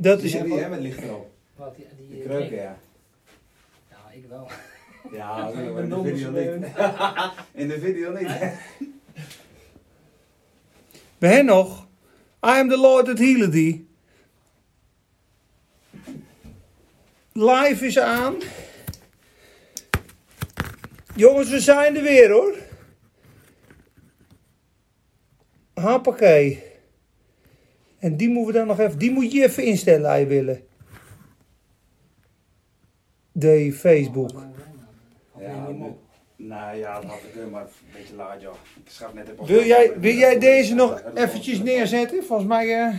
Dat is, Die heb je, hè, met licht erop. Wat, die, die, De kreuken, ja. Ja, ik wel. Ja, Ik maar ben in de video niet. In de video niet. bij hen nog. I am the Lord that healeth thee. Live is aan. Jongens, we zijn er weer hoor. Hoppakee. En die moeten we dan nog even, die moet je even instellen, als je willen. De Facebook. Ja, nou ja, dat had ik maar een beetje laat, joh. Ik schaf net even op- Wil jij, wil jij deze nog eventjes neerzetten? Volgens mij, eh,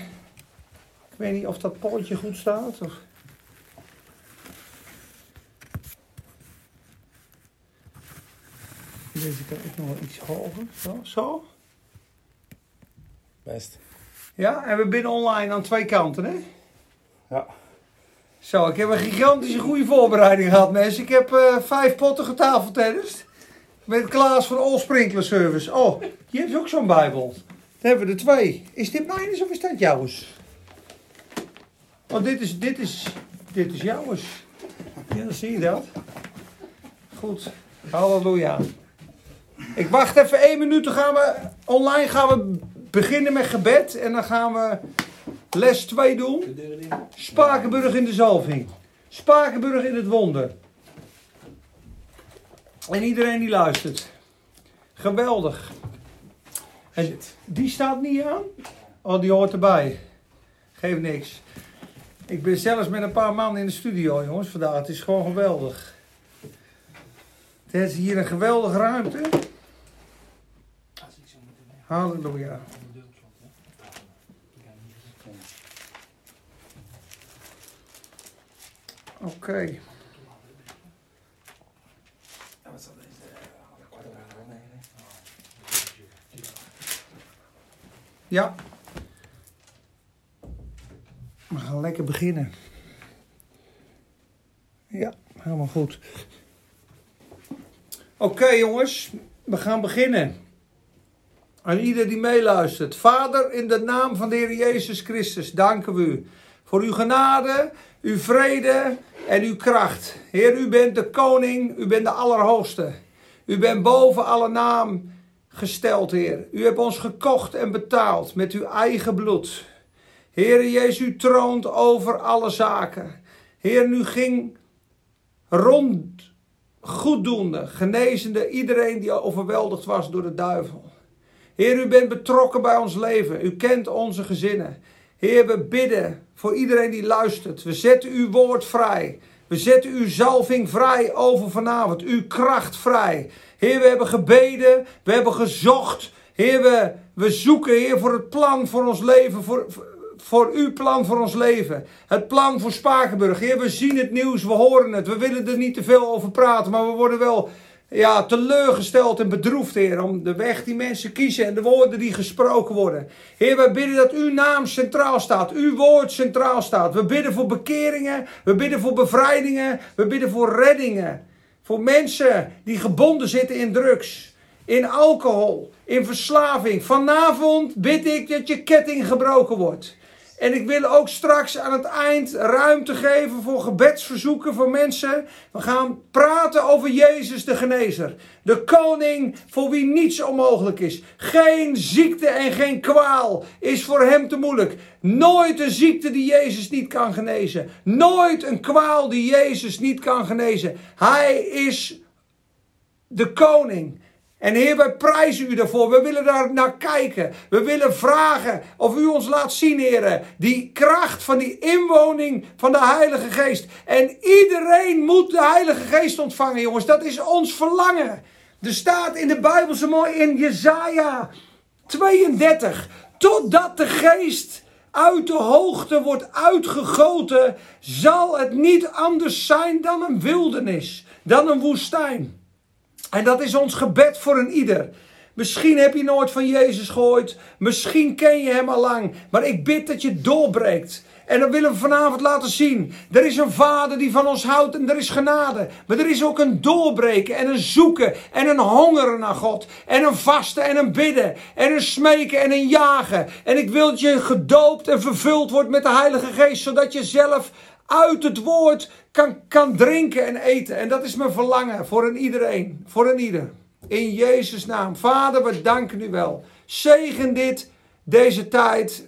ik weet niet of dat polletje goed staat. Of... Deze kan ik nog wel iets hoger. Zo, zo. Best. Ja, en we binnen online aan twee kanten, hè? Ja. Zo, ik heb een gigantische goede voorbereiding gehad, mensen. Ik heb eh, vijf potten getafeltennist. Met Klaas van All Sprinkler Service. Oh, je hebt ook zo'n bijbel. Dan hebben we er twee. Is dit mijns of is dat jouws? Oh, dit is, dit is, dit is jouws. Ja, dan zie je dat. Goed. Halleluja. Ik wacht even één minuut. Dan gaan we online gaan we beginnen met gebed. En dan gaan we les 2 doen. Spakenburg in de zalving. Spakenburg in het wonder. En iedereen die luistert. Geweldig. En die staat niet aan? Oh, die hoort erbij. Geeft niks. Ik ben zelfs met een paar man in de studio, jongens, vandaag. Het is gewoon geweldig. Het is hier een geweldige ruimte. Als ik zo moeten weg. Halleluja. De deur op slot, hè? Ik ga niet eens- Oké. Ja, wat zal deze? eh, kwart over acht, nee, nee. Ja. We gaan lekker beginnen. Ja, helemaal goed. Oké jongens, we gaan beginnen. Aan ieder die meeluistert. Vader, in de naam van de Heer Jezus Christus, danken we u voor uw genade, uw vrede en uw kracht. Heer, u bent de koning, u bent de Allerhoogste. U bent boven alle naam gesteld, Heer. U hebt ons gekocht en betaald met uw eigen bloed. Heer Jezus, u troont over alle zaken. Heer, u ging rond goeddoende, genezende iedereen die overweldigd was door de duivel. Heer, u bent betrokken bij ons leven. U kent onze gezinnen. Heer, we bidden voor iedereen die luistert. We zetten uw woord vrij. We zetten uw zalving vrij over vanavond. Uw kracht vrij. Heer, we hebben gebeden. We hebben gezocht. Heer, we, we zoeken, Heer, voor het plan voor ons leven. Voor, voor, uw plan voor ons leven. Het plan voor Spakenburg. Heer, we zien het nieuws, we horen het. We willen er niet te veel over praten, maar we worden wel ja, teleurgesteld en bedroefd, Heer, om de weg die mensen kiezen en de woorden die gesproken worden. Heer, wij bidden dat uw naam centraal staat, uw woord centraal staat. We bidden voor bekeringen, we bidden voor bevrijdingen, we bidden voor reddingen. Voor mensen die gebonden zitten in drugs, in alcohol, in verslaving. Vanavond bid ik dat je ketting gebroken wordt. En ik wil ook straks aan het eind ruimte geven voor gebedsverzoeken voor mensen. We gaan praten over Jezus de Genezer. De koning voor wie niets onmogelijk is. Geen ziekte en geen kwaal is voor hem te moeilijk. Nooit een ziekte die Jezus niet kan genezen. Nooit een kwaal die Jezus niet kan genezen. Hij is de koning. En Heer, wij prijzen u daarvoor. We willen daar naar kijken. We willen vragen of u ons laat zien, Heer, die kracht van die inwoning van de Heilige Geest. En iedereen moet de Heilige Geest ontvangen, jongens. Dat is ons verlangen. Er staat in de Bijbel zo mooi in Jezaja 32. Totdat de Geest uit de hoogte wordt uitgegoten, zal het niet anders zijn dan een wildernis, dan een woestijn. En dat is ons gebed voor een ieder. Misschien heb je nooit van Jezus gehoord. Misschien ken je hem al lang. Maar ik bid dat je doorbreekt. En dat willen we vanavond laten zien. Er is een vader die van ons houdt en er is genade. Maar er is ook een doorbreken en een zoeken en een hongeren naar God. En een vasten en een bidden. En een smeken en een jagen. En ik wil dat je gedoopt en vervuld wordt met de Heilige Geest. Zodat je zelf uit het woord kan, kan drinken en eten. En dat is mijn verlangen voor een iedereen. Voor een ieder. In Jezus' naam. Vader, we danken u wel. Zegen dit, deze tijd.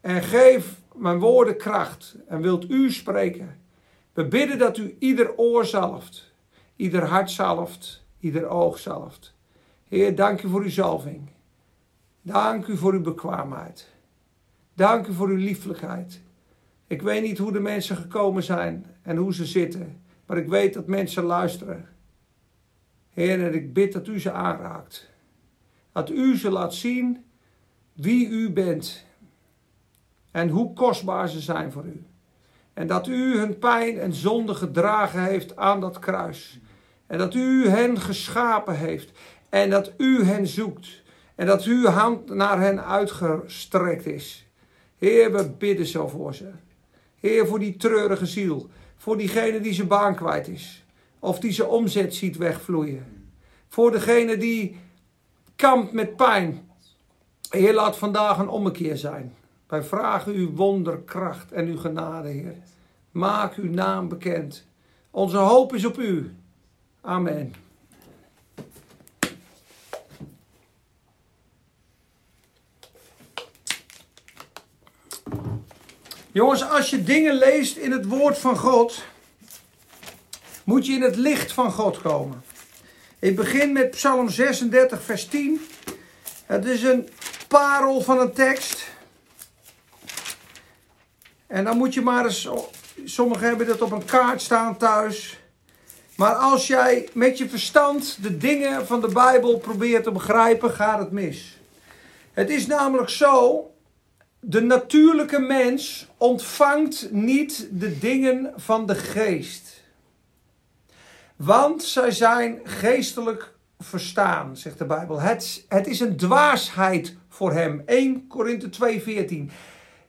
En geef mijn woorden kracht. En wilt u spreken. We bidden dat u ieder oor zalft. Ieder hart zalft. Ieder oog zalft. Heer, dank u voor uw zalving. Dank u voor uw bekwaamheid. Dank u voor uw lieflijkheid. Ik weet niet hoe de mensen gekomen zijn en hoe ze zitten. Maar ik weet dat mensen luisteren. Heer, en ik bid dat u ze aanraakt. Dat u ze laat zien wie u bent. En hoe kostbaar ze zijn voor u. En dat u hun pijn en zonde gedragen heeft aan dat kruis. En dat u hen geschapen heeft. En dat u hen zoekt. En dat uw hand naar hen uitgestrekt is. Heer, we bidden zo voor ze. Heer, voor die treurige ziel. Voor diegene die zijn baan kwijt is. Of die zijn omzet ziet wegvloeien. Voor degene die kampt met pijn. Heer, laat vandaag een ommekeer zijn. Wij vragen uw wonderkracht en uw genade, Heer. Maak uw naam bekend. Onze hoop is op u. Amen. Jongens, als je dingen leest in het woord van God, moet je in het licht van God komen. Ik begin met Psalm 36, vers 10. Het is een parel van een tekst. En dan moet je maar eens, sommigen hebben dat op een kaart staan thuis. Maar als jij met je verstand de dingen van de Bijbel probeert te begrijpen, gaat het mis. Het is namelijk zo de natuurlijke mens ontvangt niet de dingen van de geest. Want zij zijn geestelijk verstaan, zegt de Bijbel. Het, het is een dwaasheid voor hem. 1 Korinthe 2:14.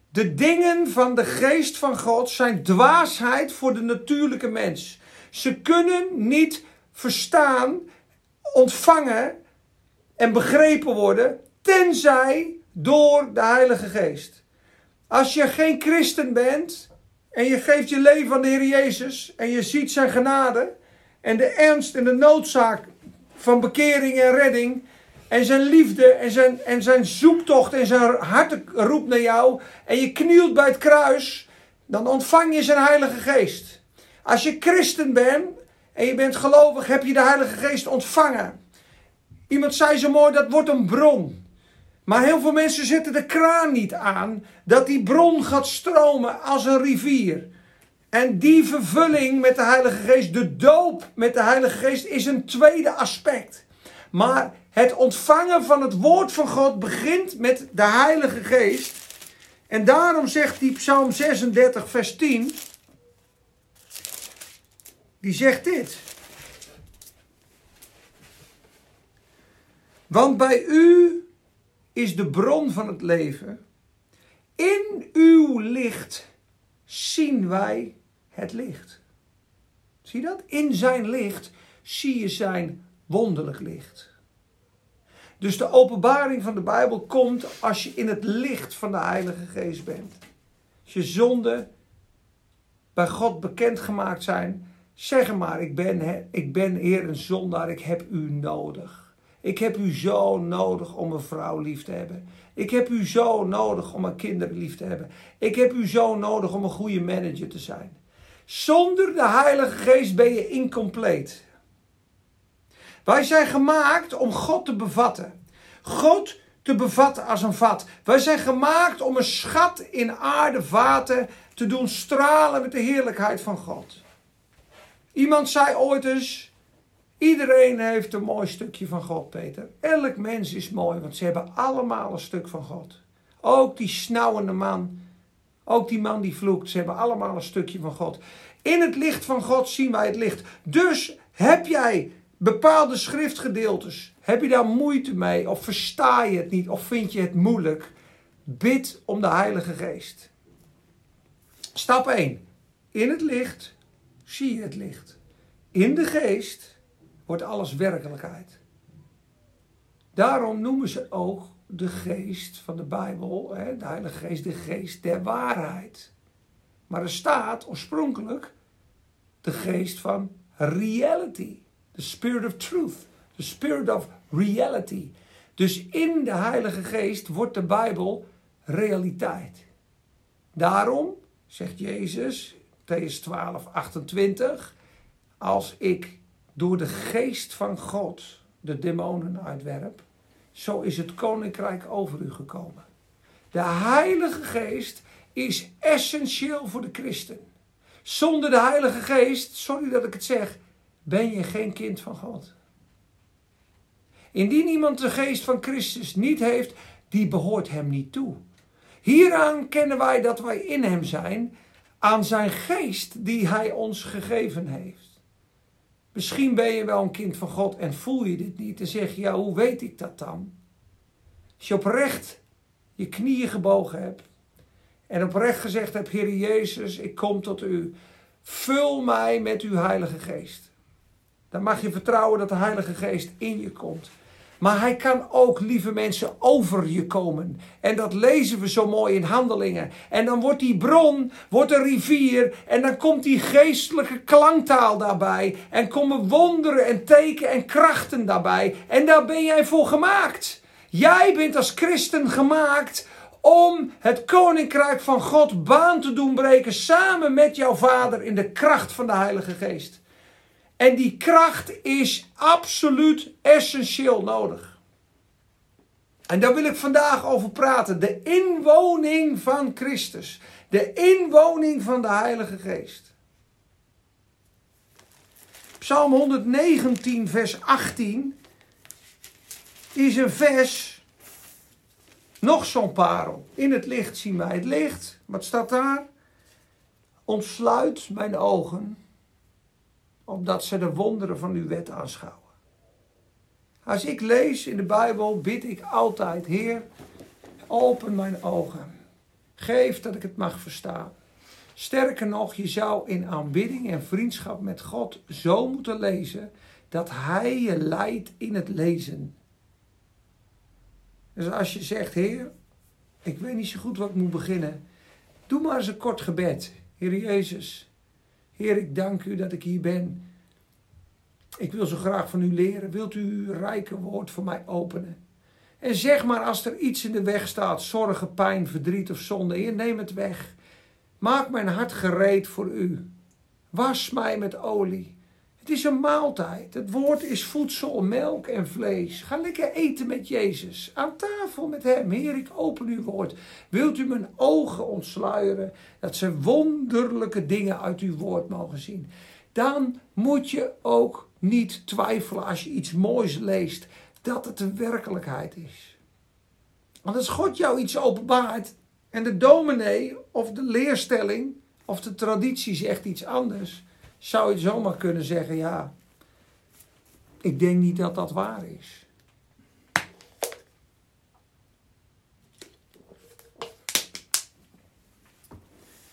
De dingen van de geest van God zijn dwaasheid voor de natuurlijke mens. Ze kunnen niet verstaan, ontvangen en begrepen worden, tenzij door de Heilige Geest. Als je geen christen bent en je geeft je leven aan de Heer Jezus en je ziet zijn genade en de ernst en de noodzaak van bekering en redding en zijn liefde en zijn, en zijn zoektocht en zijn hart roept naar jou en je knielt bij het kruis, dan ontvang je zijn Heilige Geest. Als je christen bent en je bent gelovig, heb je de Heilige Geest ontvangen. Iemand zei zo mooi, dat wordt een bron. Maar heel veel mensen zetten de kraan niet aan dat die bron gaat stromen als een rivier. En die vervulling met de Heilige Geest, de doop met de Heilige Geest, is een tweede aspect. Maar het ontvangen van het woord van God begint met de Heilige Geest. En daarom zegt die Psalm 36, vers 10. Die zegt dit. Want bij u is de bron van het leven. In uw licht zien wij het licht. Zie je dat? In zijn licht zie je zijn wonderlijk licht. Dus de openbaring van de Bijbel komt als je in het licht van de Heilige Geest bent. Als je zonden bij God bekendgemaakt zijn, zeg maar, ik ben, ik ben Heer een zondaar, ik heb u nodig. Ik heb u zo nodig om een vrouw lief te hebben. Ik heb u zo nodig om mijn kinderen lief te hebben. Ik heb u zo nodig om een goede manager te zijn. Zonder de Heilige Geest ben je incompleet. Wij zijn gemaakt om God te bevatten. God te bevatten als een vat. Wij zijn gemaakt om een schat in aardevaten te doen stralen met de heerlijkheid van God. Iemand zei ooit eens: Iedereen heeft een mooi stukje van God, Peter. Elk mens is mooi, want ze hebben allemaal een stuk van God. Ook die snauwende man, ook die man die vloekt, ze hebben allemaal een stukje van God. In het licht van God zien wij het licht. Dus heb jij bepaalde schriftgedeeltes, heb je daar moeite mee, of versta je het niet, of vind je het moeilijk? Bid om de Heilige Geest. Stap 1. In het licht zie je het licht. In de geest wordt alles werkelijkheid. Daarom noemen ze ook de geest van de Bijbel, hè, de Heilige Geest, de geest der waarheid. Maar er staat oorspronkelijk de geest van reality. The spirit of truth. The spirit of reality. Dus in de Heilige Geest wordt de Bijbel realiteit. Daarom zegt Jezus, Matthäus 12, 28, als ik door de geest van God de demonen uitwerp, zo is het koninkrijk over u gekomen. De Heilige Geest is essentieel voor de christen. Zonder de Heilige Geest, sorry dat ik het zeg, ben je geen kind van God. Indien iemand de geest van Christus niet heeft, die behoort hem niet toe. Hieraan kennen wij dat wij in hem zijn, aan zijn geest die hij ons gegeven heeft. Misschien ben je wel een kind van God en voel je dit niet en zeg je, ja, hoe weet ik dat dan? Als je oprecht je knieën gebogen hebt en oprecht gezegd hebt, Heer Jezus, ik kom tot u, vul mij met uw Heilige Geest. Dan mag je vertrouwen dat de Heilige Geest in je komt. Maar hij kan ook, lieve mensen, over je komen. En dat lezen we zo mooi in handelingen. En dan wordt die bron, wordt een rivier. En dan komt die geestelijke klanktaal daarbij. En komen wonderen en teken en krachten daarbij. En daar ben jij voor gemaakt. Jij bent als christen gemaakt om het koninkrijk van God baan te doen breken. Samen met jouw vader in de kracht van de Heilige Geest. En die kracht is absoluut essentieel nodig. En daar wil ik vandaag over praten. De inwoning van Christus. De inwoning van de Heilige Geest. Psalm 119, vers 18 is een vers. Nog zo'n parel. In het licht zien wij het licht. Wat staat daar? Ontsluit mijn ogen opdat ze de wonderen van uw wet aanschouwen. Als ik lees in de Bijbel, bid ik altijd, Heer, open mijn ogen. Geef dat ik het mag verstaan. Sterker nog, je zou in aanbidding en vriendschap met God zo moeten lezen dat Hij je leidt in het lezen. Dus als je zegt, Heer, ik weet niet zo goed wat ik moet beginnen, doe maar eens een kort gebed. Heer Jezus, Heer, ik dank u dat ik hier ben. Ik wil zo graag van u leren. Wilt u uw rijke woord voor mij openen? En zeg maar als er iets in de weg staat, zorgen, pijn, verdriet of zonde, Heer, neem het weg. Maak mijn hart gereed voor u. Was mij met olie. Het is een maaltijd. Het woord is voedsel, melk en vlees. Ga lekker eten met Jezus. Aan tafel met Hem. Heer, ik open uw woord. Wilt u mijn ogen ontsluieren? Dat ze wonderlijke dingen uit uw woord mogen zien. Dan moet je ook niet twijfelen als je iets moois leest. Dat het de werkelijkheid is. Want als God jou iets openbaart. En de dominee of de leerstelling of de traditie zegt iets anders zou je zomaar kunnen zeggen, ja, ik denk niet dat dat waar is.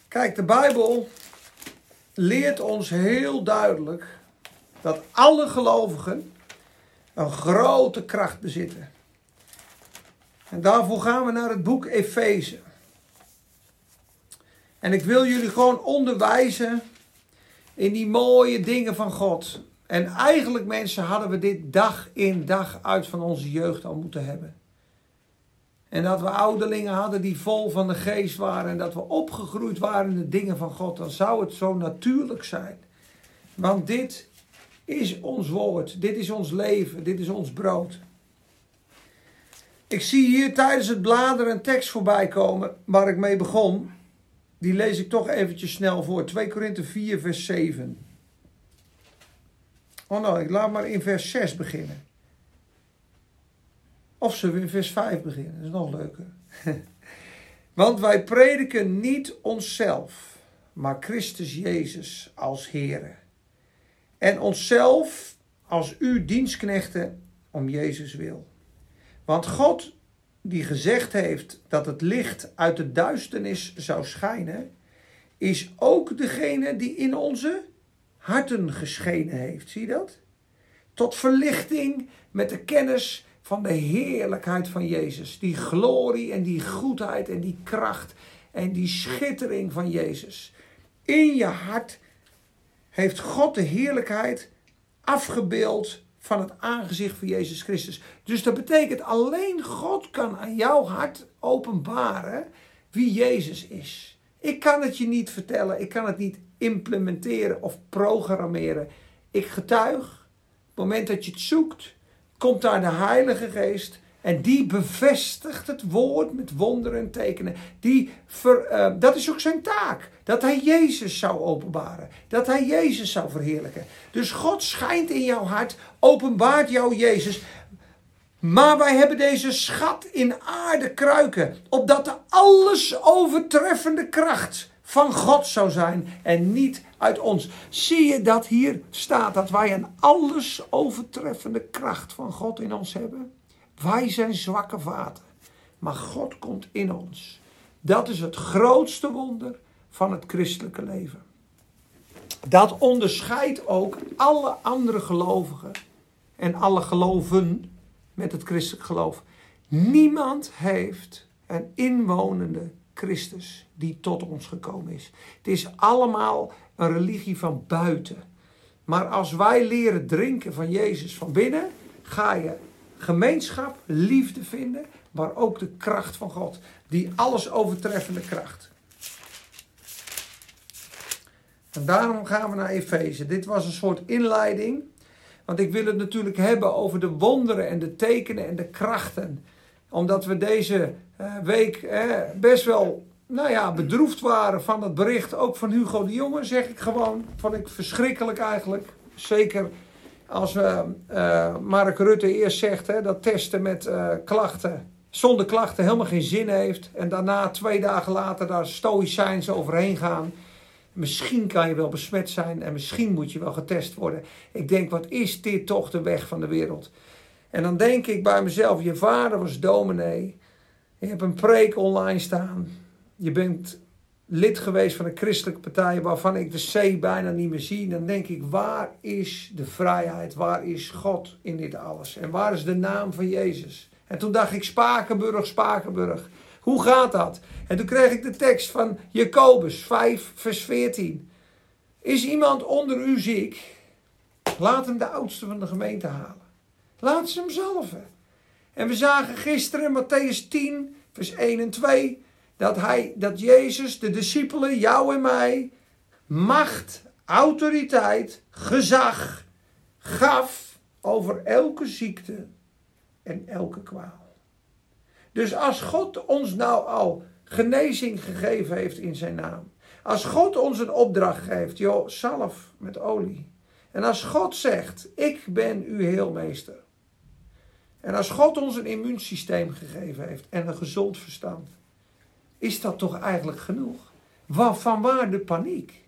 Kijk, de Bijbel leert ons heel duidelijk dat alle gelovigen een grote kracht bezitten. En daarvoor gaan we naar het boek Efeze. En ik wil jullie gewoon onderwijzen in die mooie dingen van God. En eigenlijk mensen hadden we dit dag in dag uit van onze jeugd al moeten hebben. En dat we ouderlingen hadden die vol van de geest waren en dat we opgegroeid waren in de dingen van God, dan zou het zo natuurlijk zijn. Want dit is ons woord, dit is ons leven, dit is ons brood. Ik zie hier tijdens het bladeren een tekst voorbij komen waar ik mee begon die lees ik toch eventjes snel voor. 2 Korinthe 4, vers 7. Oh nou, ik laat maar in vers 6 beginnen. Of we in vers 5 beginnen? Dat is nog leuker. Want wij prediken niet onszelf, maar Christus Jezus als Here. En onszelf als uw dienstknechten om Jezus wil. Want God die gezegd heeft dat het licht uit de duisternis zou schijnen, is ook degene die in onze harten geschenen heeft. Zie je dat? Tot verlichting met de kennis van de heerlijkheid van Jezus. Die glorie en die goedheid en die kracht en die schittering van Jezus. In je hart heeft God de heerlijkheid afgebeeld van het aangezicht van Jezus Christus. Dus dat betekent alleen God kan aan jouw hart openbaren wie Jezus is. Ik kan het je niet vertellen, ik kan het niet implementeren of programmeren. Ik getuig, het moment dat je het zoekt, komt daar de Heilige Geest en die bevestigt het woord met wonderen en tekenen. Die ver, uh, dat is ook zijn taak. Dat hij Jezus zou openbaren. Dat hij Jezus zou verheerlijken. Dus God schijnt in jouw hart, openbaart jou Jezus. Maar wij hebben deze schat in aarde kruiken. Opdat de alles overtreffende kracht van God zou zijn en niet uit ons. Zie je dat hier staat dat wij een alles overtreffende kracht van God in ons hebben? Wij zijn zwakke vaten, maar God komt in ons. Dat is het grootste wonder van het christelijke leven. Dat onderscheidt ook alle andere gelovigen en alle geloven met het christelijk geloof. Niemand heeft een inwonende Christus die tot ons gekomen is. Het is allemaal een religie van buiten. Maar als wij leren drinken van Jezus van binnen, ga je gemeenschap, liefde vinden, maar ook de kracht van God. Die alles overtreffende kracht. En daarom gaan we naar Efeze. Dit was een soort inleiding. Want ik wil het natuurlijk hebben over de wonderen en de tekenen en de krachten. Omdat we deze eh, week eh, best wel nou ja, bedroefd waren van het bericht. Ook van Hugo de Jonge, zeg ik gewoon. Vond ik verschrikkelijk eigenlijk. Zeker als uh, Mark Rutte eerst zegt hè, dat testen met klachten, zonder klachten helemaal geen zin heeft. En daarna twee dagen later daar stoïcijns overheen gaan. Misschien kan je wel besmet zijn en misschien moet je wel getest worden. Ik denk, wat is dit toch de weg van de wereld? En dan denk ik bij mezelf, je vader was dominee. Je hebt een preek online staan. Je bent lid geweest van een christelijke partij waarvan ik de C bijna niet meer zie, dan denk ik, waar is de vrijheid? Waar is God in dit alles? En waar is de naam van Jezus? En toen dacht ik, Spakenburg, Spakenburg. Hoe gaat dat? En toen kreeg ik de tekst van Jacobus 5, vers 14. Is iemand onder u ziek? Laat hem de oudste van de gemeente halen. Laat ze hem zalven. En we zagen gisteren Matthäus 10, vers 1 en 2 dat, hij, dat Jezus de discipelen, jou en mij, macht, autoriteit, gezag gaf over elke ziekte en elke kwaal. Dus als God ons nou al genezing gegeven heeft in zijn naam, als God ons een opdracht geeft, joh, zalf met olie. En als God zegt, ik ben uw heelmeester. En als God ons een immuunsysteem gegeven heeft en een gezond verstand is dat toch eigenlijk genoeg? Van waar de paniek?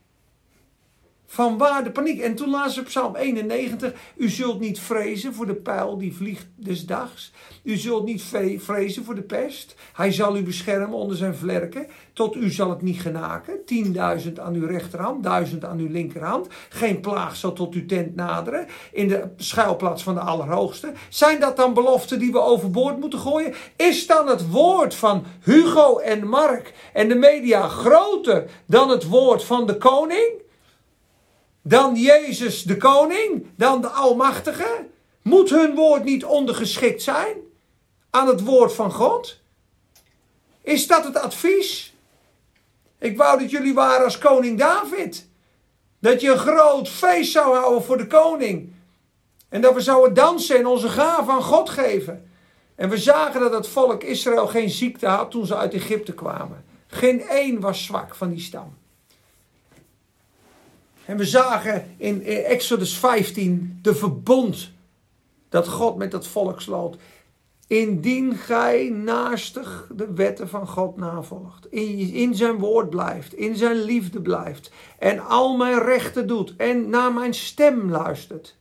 Van waar de paniek? En toen lazen we Psalm 91. U zult niet vrezen voor de pijl die vliegt des dags. U zult niet vrezen voor de pest. Hij zal u beschermen onder zijn vlerken. Tot u zal het niet genaken. Tienduizend aan uw rechterhand, duizend aan uw linkerhand. Geen plaag zal tot uw tent naderen. In de schuilplaats van de Allerhoogste. Zijn dat dan beloften die we overboord moeten gooien? Is dan het woord van Hugo en Mark en de media groter dan het woord van de koning? Dan Jezus de koning, dan de Almachtige? Moet hun woord niet ondergeschikt zijn aan het woord van God? Is dat het advies? Ik wou dat jullie waren als koning David. Dat je een groot feest zou houden voor de koning. En dat we zouden dansen en onze gaven aan God geven. En we zagen dat het volk Israël geen ziekte had toen ze uit Egypte kwamen. Geen één was zwak van die stam. En we zagen in Exodus 15 de verbond dat God met dat volk sloot. Indien gij naastig de wetten van God navolgt, in zijn woord blijft, in zijn liefde blijft en al mijn rechten doet en naar mijn stem luistert.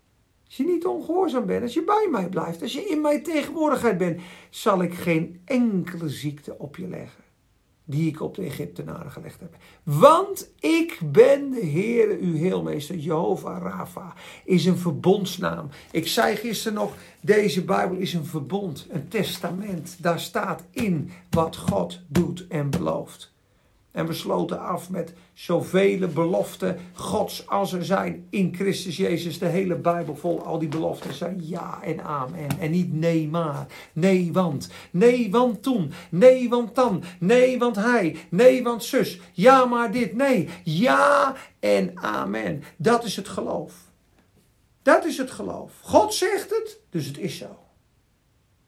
Als je niet ongehoorzaam bent, als je bij mij blijft, als je in mijn tegenwoordigheid bent, zal ik geen enkele ziekte op je leggen. Die ik op de Egyptenaren gelegd heb. Want ik ben de Heere, uw heelmeester, Jehovah Rafa, is een verbondsnaam. Ik zei gisteren nog, deze Bijbel is een verbond, een testament. Daar staat in wat God doet en belooft. En we sloten af met zoveel beloften Gods als er zijn in Christus Jezus. De hele Bijbel vol, al die beloften zijn ja en amen. En niet nee maar, nee want, nee want toen, nee want dan, nee want hij, nee want zus, ja maar dit, nee, ja en amen. Dat is het geloof. Dat is het geloof. God zegt het, dus het is zo.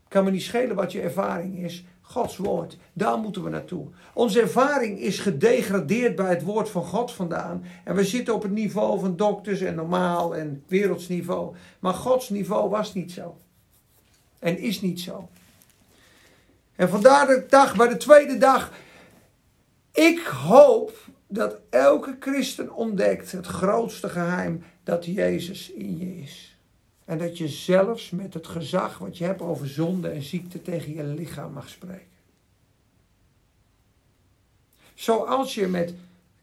Kan me niet schelen wat je ervaring is. Gods woord. Daar moeten we naartoe. Onze ervaring is gedegradeerd bij het woord van God vandaan. En we zitten op het niveau van dokters en normaal en wereldsniveau. Maar Gods niveau was niet zo. En is niet zo. En vandaar de dag, bij de tweede dag. Ik hoop dat elke christen ontdekt het grootste geheim dat Jezus in je is. En dat je zelfs met het gezag wat je hebt over zonde en ziekte tegen je lichaam mag spreken. Zoals je met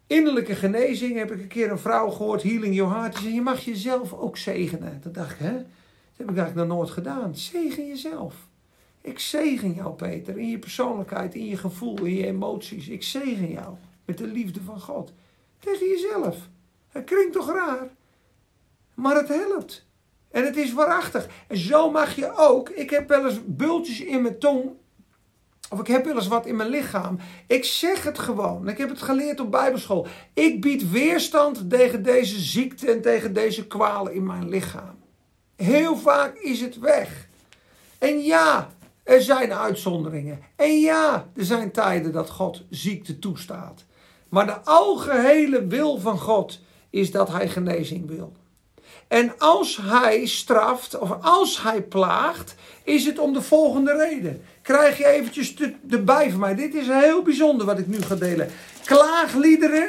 innerlijke genezing, heb ik een keer een vrouw gehoord, healing your heart, die zei, je mag jezelf ook zegenen. Dat dacht ik, hè? Dat heb ik eigenlijk nog nooit gedaan. Zegen jezelf. Ik zegen jou, Peter, in je persoonlijkheid, in je gevoel, in je emoties. Ik zegen jou met de liefde van God. Tegen jezelf. Dat klinkt toch raar? Maar het helpt. En het is waarachtig. En zo mag je ook. Ik heb wel eens bultjes in mijn tong. Of ik heb wel eens wat in mijn lichaam. Ik zeg het gewoon. Ik heb het geleerd op Bijbelschool. Ik bied weerstand tegen deze ziekte en tegen deze kwalen in mijn lichaam. Heel vaak is het weg. En ja, er zijn uitzonderingen. En ja, er zijn tijden dat God ziekte toestaat. Maar de algehele wil van God is dat hij genezing wil. En als hij straft of als hij plaagt, is het om de volgende reden. Krijg je eventjes erbij van mij. Dit is heel bijzonder wat ik nu ga delen. Klaagliederen.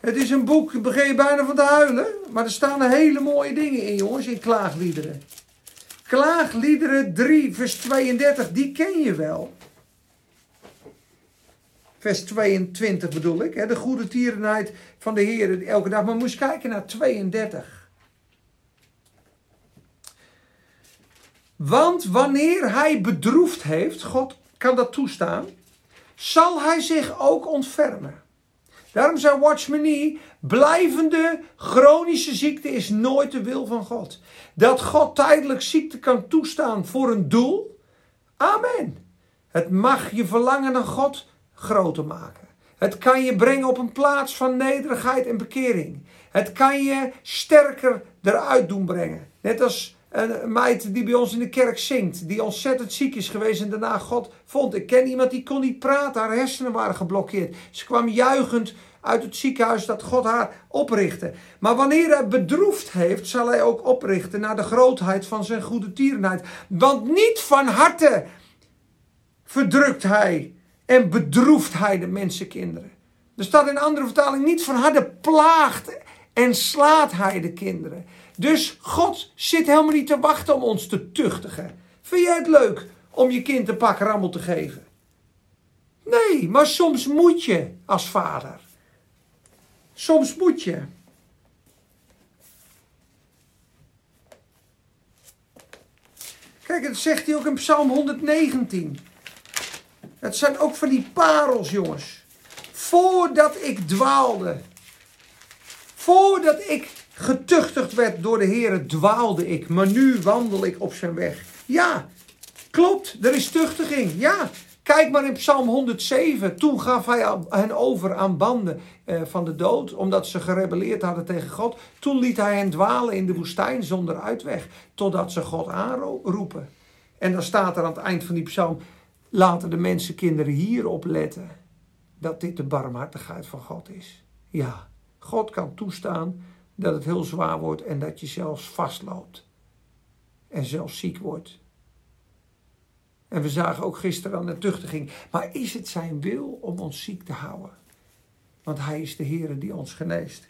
Het is een boek, begin je bijna van te huilen. Maar er staan hele mooie dingen in, jongens, in klaagliederen. Klaagliederen 3, vers 32, die ken je wel. Vers 22 bedoel ik. Hè? De goede tierenheid van de Heer elke dag. Maar moest kijken naar 32. Want wanneer hij bedroefd heeft, God kan dat toestaan, zal hij zich ook ontfermen. Daarom zei Watchman Nee, blijvende chronische ziekte is nooit de wil van God. Dat God tijdelijk ziekte kan toestaan voor een doel, amen. Het mag je verlangen naar God groter maken. Het kan je brengen op een plaats van nederigheid en bekering. Het kan je sterker eruit doen brengen. Net als een meid die bij ons in de kerk zingt, die ontzettend ziek is geweest en daarna God vond. Ik ken iemand die kon niet praten, haar hersenen waren geblokkeerd. Ze kwam juichend uit het ziekenhuis dat God haar oprichtte. Maar wanneer hij bedroefd heeft, zal hij ook oprichten naar de grootheid van zijn goede tierenheid. Want niet van harte verdrukt hij en bedroeft hij de mensenkinderen. Er staat in andere vertaling, niet van harte plaagt en slaat hij de kinderen. Dus God zit helemaal niet te wachten om ons te tuchtigen. Vind jij het leuk om je kind een pak rammel te geven? Nee, maar soms moet je als vader. Soms moet je. Kijk, dat zegt hij ook in Psalm 119. Het zijn ook van die parels, jongens. Voordat ik dwaalde. Voordat ik Getuchtigd werd door de Heer, dwaalde ik, maar nu wandel ik op zijn weg. Ja, klopt, er is tuchtiging. Ja, kijk maar in Psalm 107. Toen gaf hij hen over aan banden eh, van de dood, omdat ze gerebelleerd hadden tegen God. Toen liet hij hen dwalen in de woestijn zonder uitweg, totdat ze God aanroepen. En dan staat er aan het eind van die psalm, laten de mensenkinderen hierop letten, dat dit de barmhartigheid van God is. Ja, God kan toestaan dat het heel zwaar wordt en dat je zelfs vastloopt. En zelfs ziek wordt. En we zagen ook gisteren aan de tuchtiging. Maar is het zijn wil om ons ziek te houden? Want hij is de Heer die ons geneest.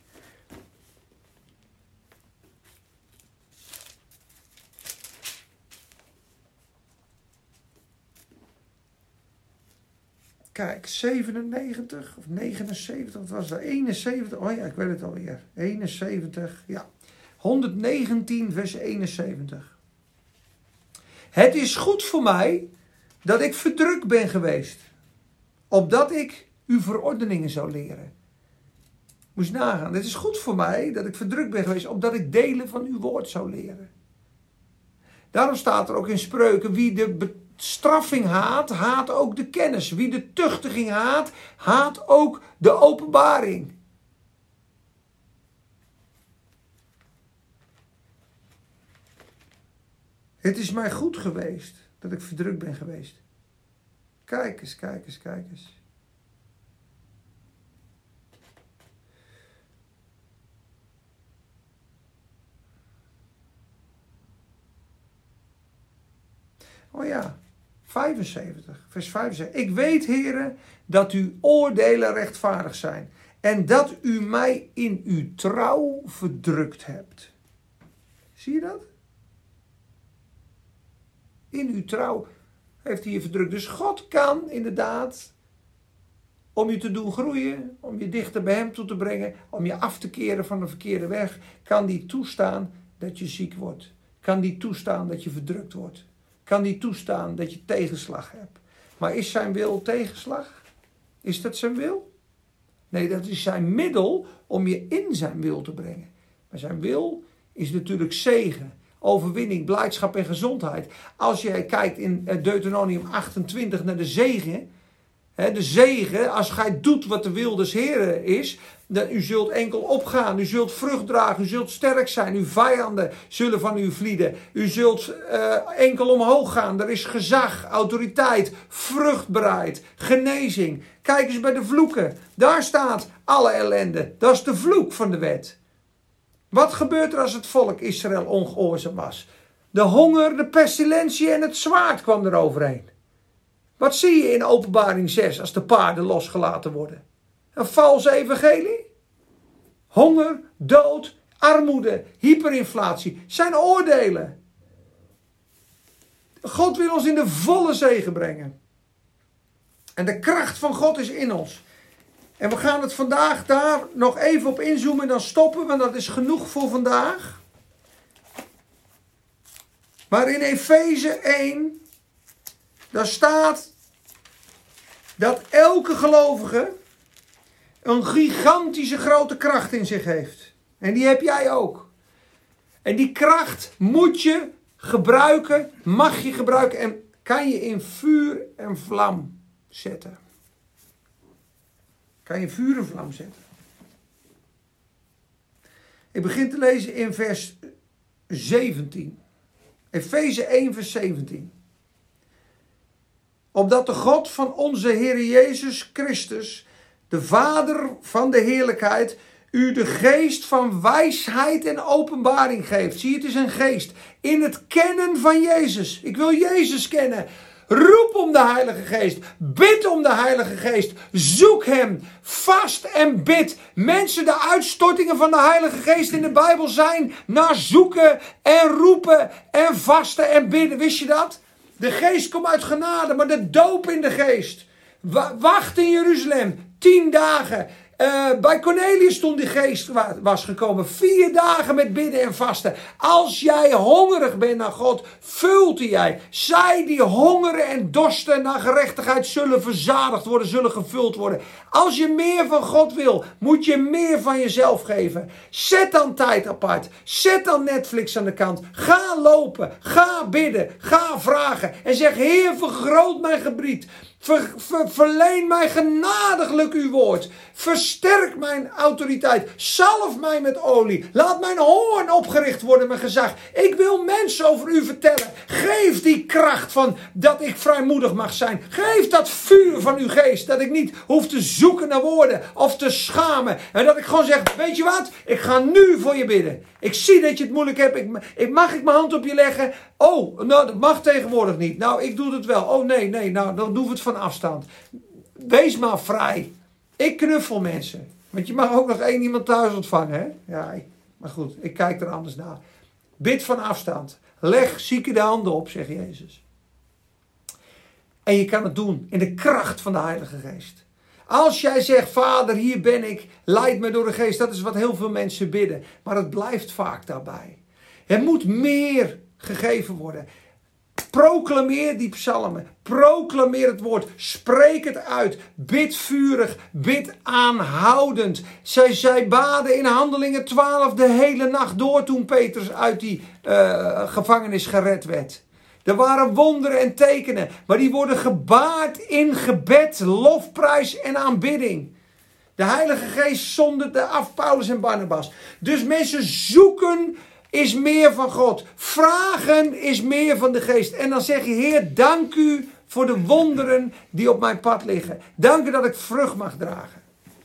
Kijk, 97 of 79, wat was dat? 71, oh ja, ik weet het alweer. 71, ja. 119, vers 71. Het is goed voor mij dat ik verdrukt ben geweest, opdat ik uw verordeningen zou leren. Moest nagaan. Het is goed voor mij dat ik verdrukt ben geweest, opdat ik delen van uw woord zou leren. Daarom staat er ook in spreuken: wie de bestraffing haat, haat ook de kennis. Wie de tuchtiging haat, haat ook de openbaring. Het is mij goed geweest dat ik verdrukt ben geweest. Kijk eens, kijk eens, kijk eens. Oh ja, 75, vers 75. Ik weet, heren, dat uw oordelen rechtvaardig zijn en dat u mij in uw trouw verdrukt hebt. Zie je dat? In uw trouw heeft hij je verdrukt. Dus God kan inderdaad, om je te doen groeien, om je dichter bij hem toe te brengen, om je af te keren van de verkeerde weg, kan die toestaan dat je ziek wordt. Kan die toestaan dat je verdrukt wordt kan die toestaan dat je tegenslag hebt. Maar is zijn wil tegenslag? Is dat zijn wil? Nee, dat is zijn middel om je in zijn wil te brengen. Maar zijn wil is natuurlijk zegen, overwinning, blijdschap en gezondheid. Als jij kijkt in Deuteronomium 28 naar de zegen, de zegen, als gij doet wat de wil des Heren is, u zult enkel opgaan, u zult vrucht dragen, u zult sterk zijn, uw vijanden zullen van u vlieden. U zult uh, enkel omhoog gaan, er is gezag, autoriteit, vruchtbaarheid, genezing. Kijk eens bij de vloeken, daar staat alle ellende, dat is de vloek van de wet. Wat gebeurt er als het volk Israël ongehoorzaam was? De honger, de pestilentie en het zwaard kwam er overheen. Wat zie je in openbaring 6 als de paarden losgelaten worden? Een valse evangelie? Honger, dood, armoede, hyperinflatie zijn oordelen. God wil ons in de volle zegen brengen. En de kracht van God is in ons. En we gaan het vandaag daar nog even op inzoomen en dan stoppen, want dat is genoeg voor vandaag. Maar in Efeze 1, daar staat dat elke gelovige een gigantische grote kracht in zich heeft. En die heb jij ook. En die kracht moet je gebruiken, mag je gebruiken en kan je in vuur en vlam zetten. Kan je vuur en vlam zetten. Ik begin te lezen in vers 17. Efeze 1, vers 17. Opdat de God van onze Heer Jezus Christus de Vader van de heerlijkheid, u de geest van wijsheid en openbaring geeft. Zie, het is een geest. In het kennen van Jezus. Ik wil Jezus kennen. Roep om de Heilige Geest. Bid om de Heilige Geest. Zoek Hem. Vast en bid. Mensen, de uitstortingen van de Heilige Geest in de Bijbel zijn naar zoeken en roepen en vasten en bidden. Wist je dat? De Geest komt uit genade, maar de doop in de Geest. Wacht in Jeruzalem tien dagen. Uh, bij Cornelius toen die geest was gekomen. Vier dagen met bidden en vasten. Als jij hongerig bent naar God, vult jij. Zij die hongeren en dorsten naar gerechtigheid zullen verzadigd worden, zullen gevuld worden. Als je meer van God wil, moet je meer van jezelf geven. Zet dan tijd apart. Zet dan Netflix aan de kant. Ga lopen. Ga bidden. Ga vragen. En zeg, Heer, vergroot mijn gebied. Ver, verleen mij genadiglijk uw woord. Versterk mijn autoriteit. Zalf mij met olie. Laat mijn hoorn opgericht worden met gezag. Ik wil mensen over u vertellen. Geef die kracht van dat ik vrijmoedig mag zijn. Geef dat vuur van uw geest. Dat ik niet hoef te zoeken naar woorden of te schamen. En dat ik gewoon zeg: Weet je wat? Ik ga nu voor je bidden. Ik zie dat je het moeilijk hebt. Ik, ik, mag ik mijn hand op je leggen? Oh, nou, dat mag tegenwoordig niet. Nou, ik doe het wel. Oh nee, nee, nou, dan doen we het van afstand. Wees maar vrij. Ik knuffel mensen. Want je mag ook nog één iemand thuis ontvangen, hè? Ja, maar goed, ik kijk er anders naar. Bid van afstand. Leg zieken de handen op, zegt Jezus. En je kan het doen in de kracht van de Heilige Geest. Als jij zegt, Vader, hier ben ik, leid me door de Geest. Dat is wat heel veel mensen bidden. Maar het blijft vaak daarbij. Er moet meer gegeven worden. Proclameer die psalmen. Proclameer het woord. Spreek het uit. Bid vurig. Bid aanhoudend. Zij, zij baden in Handelingen 12 de hele nacht door toen Petrus uit die uh, gevangenis gered werd. Er waren wonderen en tekenen, maar die worden gebaard in gebed, lofprijs en aanbidding. De Heilige Geest zonderde af Paulus en Barnabas. Dus mensen zoeken is meer van God. Vragen is meer van de Geest. En dan zeg je, Heer, dank u voor de wonderen die op mijn pad liggen. Dank u dat ik vrucht mag dragen.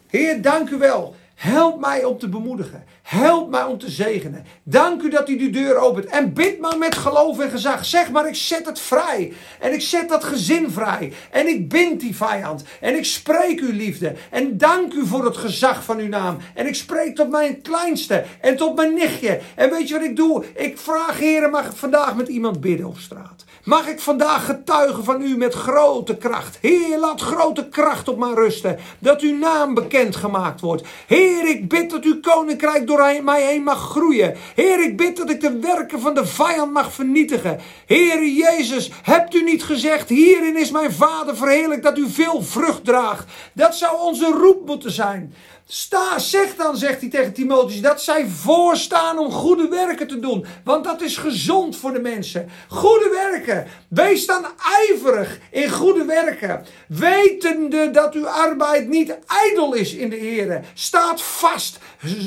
Heer, dank u wel. Help mij om te bemoedigen. Help mij om te zegenen. Dank u dat u die deur opent. En bid maar met geloof en gezag. Zeg maar, ik zet het vrij. En ik zet dat gezin vrij. En ik bind die vijand. En ik spreek uw liefde. En dank u voor het gezag van uw naam. En ik spreek tot mijn kleinste. En tot mijn nichtje. En weet je wat ik doe? Ik vraag, heren, mag ik vandaag met iemand bidden op straat? Mag ik vandaag getuigen van u met grote kracht? Heer, laat grote kracht op mij rusten. Dat uw naam bekend gemaakt wordt. Heer, ik bid dat uw koninkrijk door mij heen mag groeien. Heer, ik bid dat ik de werken van de vijand mag vernietigen. Heer Jezus, hebt u niet gezegd, hierin is mijn Vader verheerlijk dat u veel vrucht draagt. Dat zou onze roep moeten zijn. Sta, zeg dan, zegt hij tegen Timotheus, dat zij voorstaan om goede werken te doen. Want dat is gezond voor de mensen. Goede werken. Wees dan ijverig in goede werken. Wetende dat uw arbeid niet ijdel is in de Heer. Staat vast.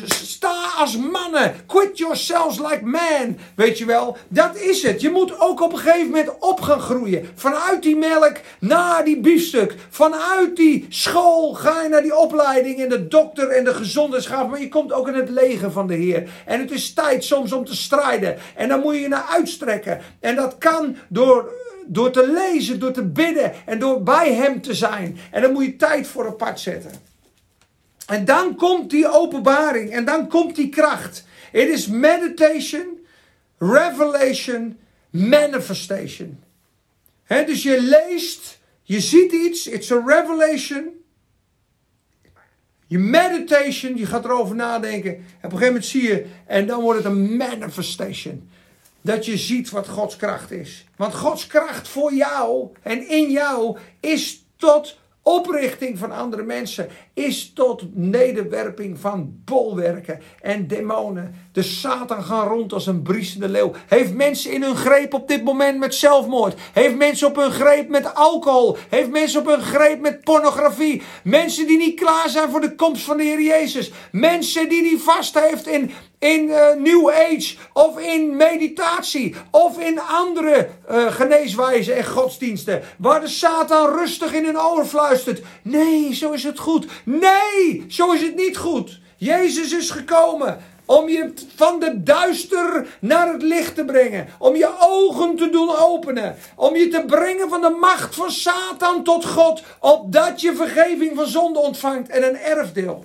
Sta als mannen. Quit yourselves like men. Weet je wel, dat is het. Je moet ook op een gegeven moment op gaan groeien. Vanuit die melk naar die biefstuk. Vanuit die school ga je naar die opleiding in de dokter en de gezondheidsgave, maar je komt ook in het leger van de Heer. En het is tijd soms om te strijden. En dan moet je je naar uitstrekken. En dat kan door, door te lezen, door te bidden en door bij Hem te zijn. En dan moet je tijd voor apart zetten. En dan komt die openbaring en dan komt die kracht. Het is meditation, revelation, manifestation. dus je leest, je ziet iets, it's a revelation. Je meditation, je gaat erover nadenken. En op een gegeven moment zie je, en dan wordt het een manifestation. Dat je ziet wat Gods kracht is. Want Gods kracht voor jou en in jou is tot oprichting van andere mensen is tot nederwerping van bolwerken en demonen. De Satan gaat rond als een briesende leeuw. Heeft mensen in hun greep op dit moment met zelfmoord. Heeft mensen op hun greep met alcohol. Heeft mensen op hun greep met pornografie. Mensen die niet klaar zijn voor de komst van de Heer Jezus. Mensen die die vast heeft in in uh, New Age of in meditatie of in andere uh, geneeswijzen en godsdiensten. Waar de Satan rustig in hun oor fluistert. Nee, zo is het goed. Nee, zo is het niet goed. Jezus is gekomen om je van de duister naar het licht te brengen. Om je ogen te doen openen. Om je te brengen van de macht van Satan tot God. Opdat je vergeving van zonde ontvangt en een erfdeel.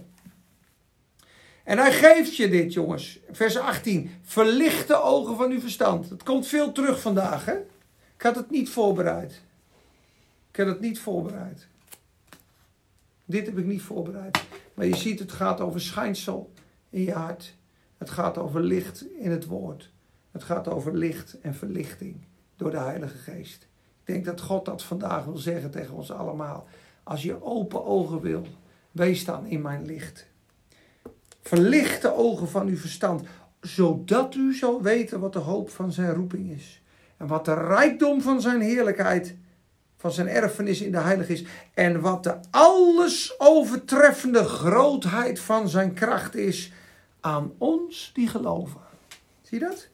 En hij geeft je dit, jongens. Vers 18. Verlicht de ogen van uw verstand. Het komt veel terug vandaag, hè? Ik had het niet voorbereid. Ik had het niet voorbereid. Dit heb ik niet voorbereid. Maar je ziet, het gaat over schijnsel in je hart. Het gaat over licht in het woord. Het gaat over licht en verlichting door de Heilige Geest. Ik denk dat God dat vandaag wil zeggen tegen ons allemaal. Als je open ogen wil, wees dan in mijn licht. Verlicht de ogen van uw verstand, zodat u zal weten wat de hoop van zijn roeping is. En wat de rijkdom van zijn heerlijkheid, van zijn erfenis in de heilige is. En wat de alles overtreffende grootheid van zijn kracht is aan ons die geloven. Zie je dat?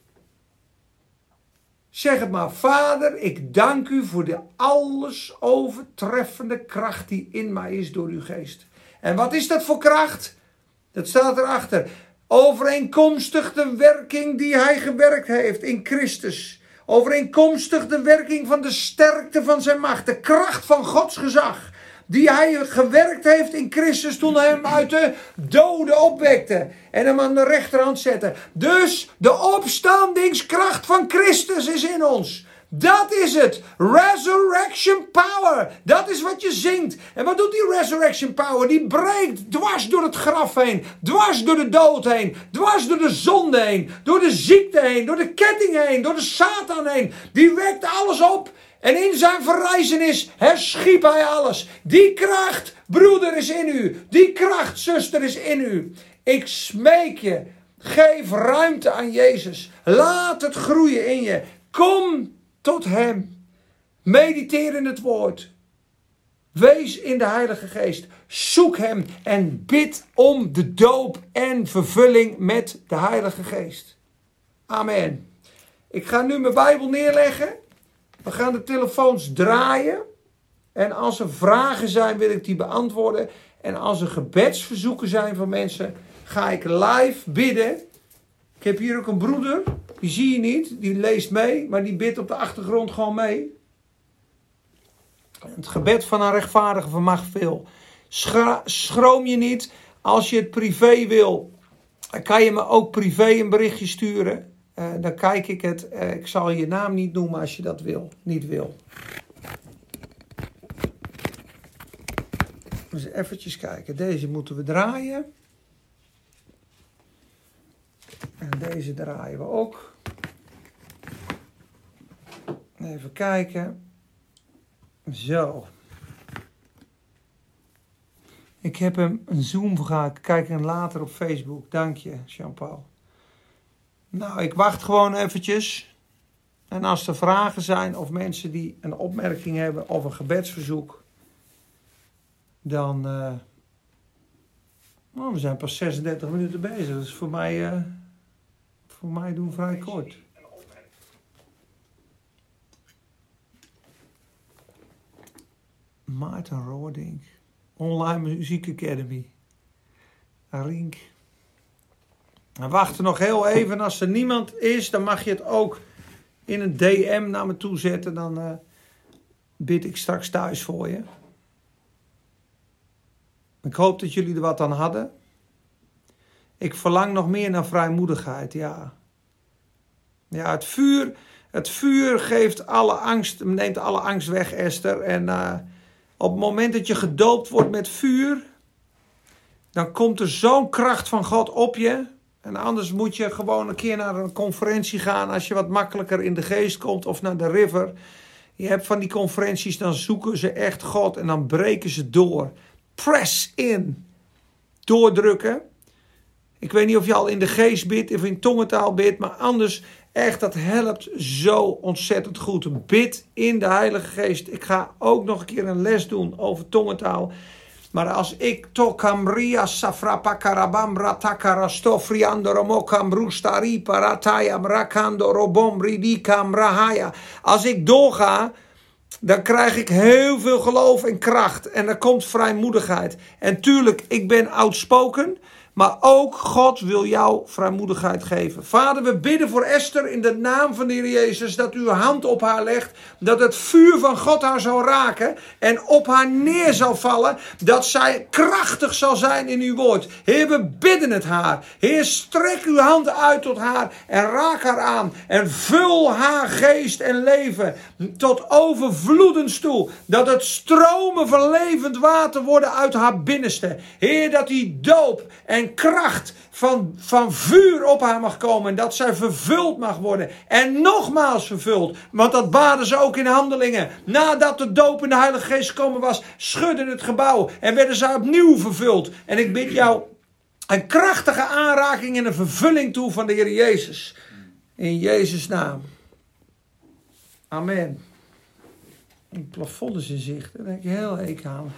Zeg het maar, Vader, ik dank u voor de alles overtreffende kracht die in mij is door uw geest. En wat is dat voor kracht? Dat staat erachter. Overeenkomstig de werking die hij gewerkt heeft in Christus. Overeenkomstig de werking van de sterkte van zijn macht. De kracht van Gods gezag. Die hij gewerkt heeft in Christus toen hij hem uit de doden opwekte. En hem aan de rechterhand zette. Dus de opstandingskracht van Christus is in ons. Dat is het. Resurrection power. Dat is wat je zingt. En wat doet die resurrection power? Die breekt dwars door het graf heen. Dwars door de dood heen. Dwars door de zonde heen. Door de ziekte heen. Door de ketting heen. Door de Satan heen. Die wekt alles op. En in zijn verrijzenis herschiep hij alles. Die kracht, broeder, is in u. Die kracht, zuster, is in u. Ik smeek je. Geef ruimte aan Jezus. Laat het groeien in je. Kom tot Hem. Mediteer in het woord. Wees in de Heilige Geest. Zoek Hem en bid om de doop en vervulling met de Heilige Geest. Amen. Ik ga nu mijn Bijbel neerleggen. We gaan de telefoons draaien. En als er vragen zijn, wil ik die beantwoorden. En als er gebedsverzoeken zijn van mensen, ga ik live bidden. Ik heb hier ook een broeder, die zie je niet, die leest mee, maar die bidt op de achtergrond gewoon mee. Het gebed van een rechtvaardige vermag veel. Schroom je niet. Als je het privé wil, dan kan je me ook privé een berichtje sturen. Uh, dan kijk ik het. Uh, ik zal je naam niet noemen als je dat wil, niet wil. Dus eventjes kijken. Deze moeten we draaien. En deze draaien we ook. Even kijken. Zo. Ik heb hem een Zoom. Kijk hem later op Facebook. Dank je, Jean-Paul. Nou, ik wacht gewoon eventjes. En als er vragen zijn of mensen die een opmerking hebben of een gebedsverzoek, dan. Uh, nou, we zijn pas 36 minuten bezig. Dat is voor mij, uh, voor mij doen vrij kort. Maarten Roordink. Online Muziek Academy. Rink. We wachten nog heel even. Als er niemand is, dan mag je het ook in een DM naar me toe zetten. Dan uh, bid ik straks thuis voor je. Ik hoop dat jullie er wat aan hadden. Ik verlang nog meer naar vrijmoedigheid, ja. Ja, het vuur, het vuur geeft alle angst, neemt alle angst weg, Esther. En uh, op het moment dat je gedoopt wordt met vuur, dan komt er zo'n kracht van God op je. En anders moet je gewoon een keer naar een conferentie gaan als je wat makkelijker in de geest komt of naar de river. Je hebt van die conferenties, dan zoeken ze echt God en dan breken ze door. Press in. Doordrukken. Ik weet niet of je al in de geest bidt of in tongentaal bidt, maar anders echt, dat helpt zo ontzettend goed. Bid in de Heilige Geest. Ik ga ook nog een keer een les doen over tongentaal. Maar als ik tokamria safrapa karabam romokam paratayam rakando robom ridikam rahaya. Als ik doorga, dan krijg ik heel veel geloof en kracht. En er komt vrijmoedigheid. En tuurlijk, ik ben outspoken. Maar ook God wil jou vrijmoedigheid geven. Vader, we bidden voor Esther in de naam van de Heer Jezus dat u uw hand op haar legt. Dat het vuur van God haar zal raken en op haar neer zal vallen. Dat zij krachtig zal zijn in uw woord. Heer, we bidden het haar. Heer, strek uw hand uit tot haar en raak haar aan. En vul haar geest en leven tot overvloedens toe. Dat het stromen van levend water worden uit haar binnenste. Heer, dat die doop en kracht van, van vuur op haar mag komen. En dat zij vervuld mag worden. En nogmaals vervuld. Want dat baden ze ook in handelingen. Nadat de doop in de Heilige Geest gekomen was, schudden het gebouw. En werden ze opnieuw vervuld. En ik bid jou een krachtige aanraking en een vervulling toe van de Heer Jezus. In Jezus' naam. Amen. Het plafond in zicht. Daar denk ik heel hekel aan.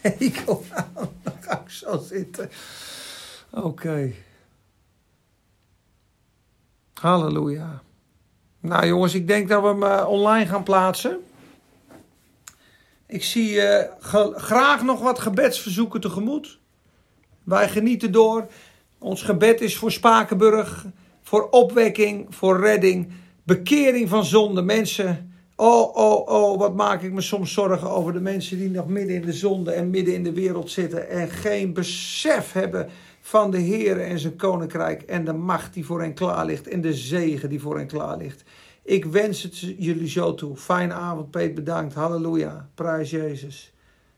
Hekel aan. Dan ga ik zo zitten. Oké. Halleluja. Nou jongens, ik denk dat we hem uh, online gaan plaatsen. Ik zie uh, graag nog wat gebedsverzoeken tegemoet. Wij genieten door. Ons gebed is voor Spakenburg, voor opwekking, voor redding, bekering van zonde. Mensen, oh, oh, oh, wat maak ik me soms zorgen over de mensen die nog midden in de zonde en midden in de wereld zitten en geen besef hebben van de Heer en zijn koninkrijk en de macht die voor hen klaar ligt en de zegen die voor hen klaar ligt. Ik wens het jullie zo toe. Fijne avond, Peet. Bedankt. Halleluja. Prijs Jezus.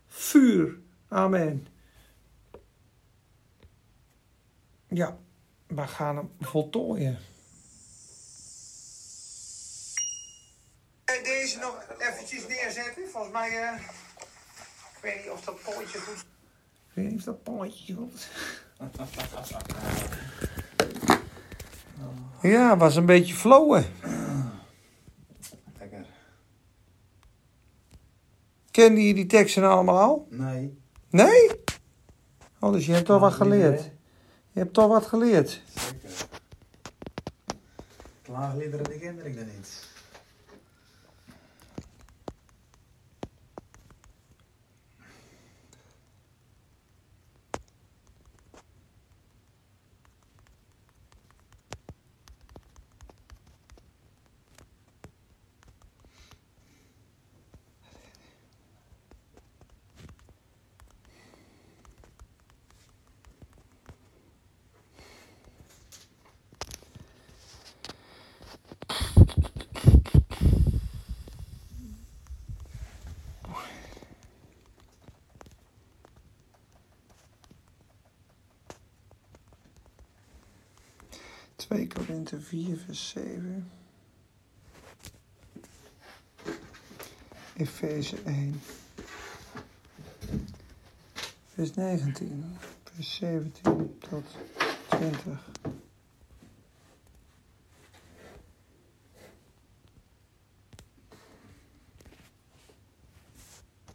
Vuur. Amen. Ja, we gaan hem voltooien. Deze nog eventjes neerzetten. Volgens mij, eh, ik weet niet of dat pootje goed. Ik weet niet of dat pootje goed. Ja, was een beetje flowen. Lekker. Kende je die teksten allemaal al? Nee. Nee? Oh, dus je hebt toch wat geleerd. Je hebt toch wat geleerd. Zeker. Klaagliederen, die kende ik dan niet. Twee Korinthe 4 vers 7. Efeze 1. Vers 19. Vers 17 tot 20.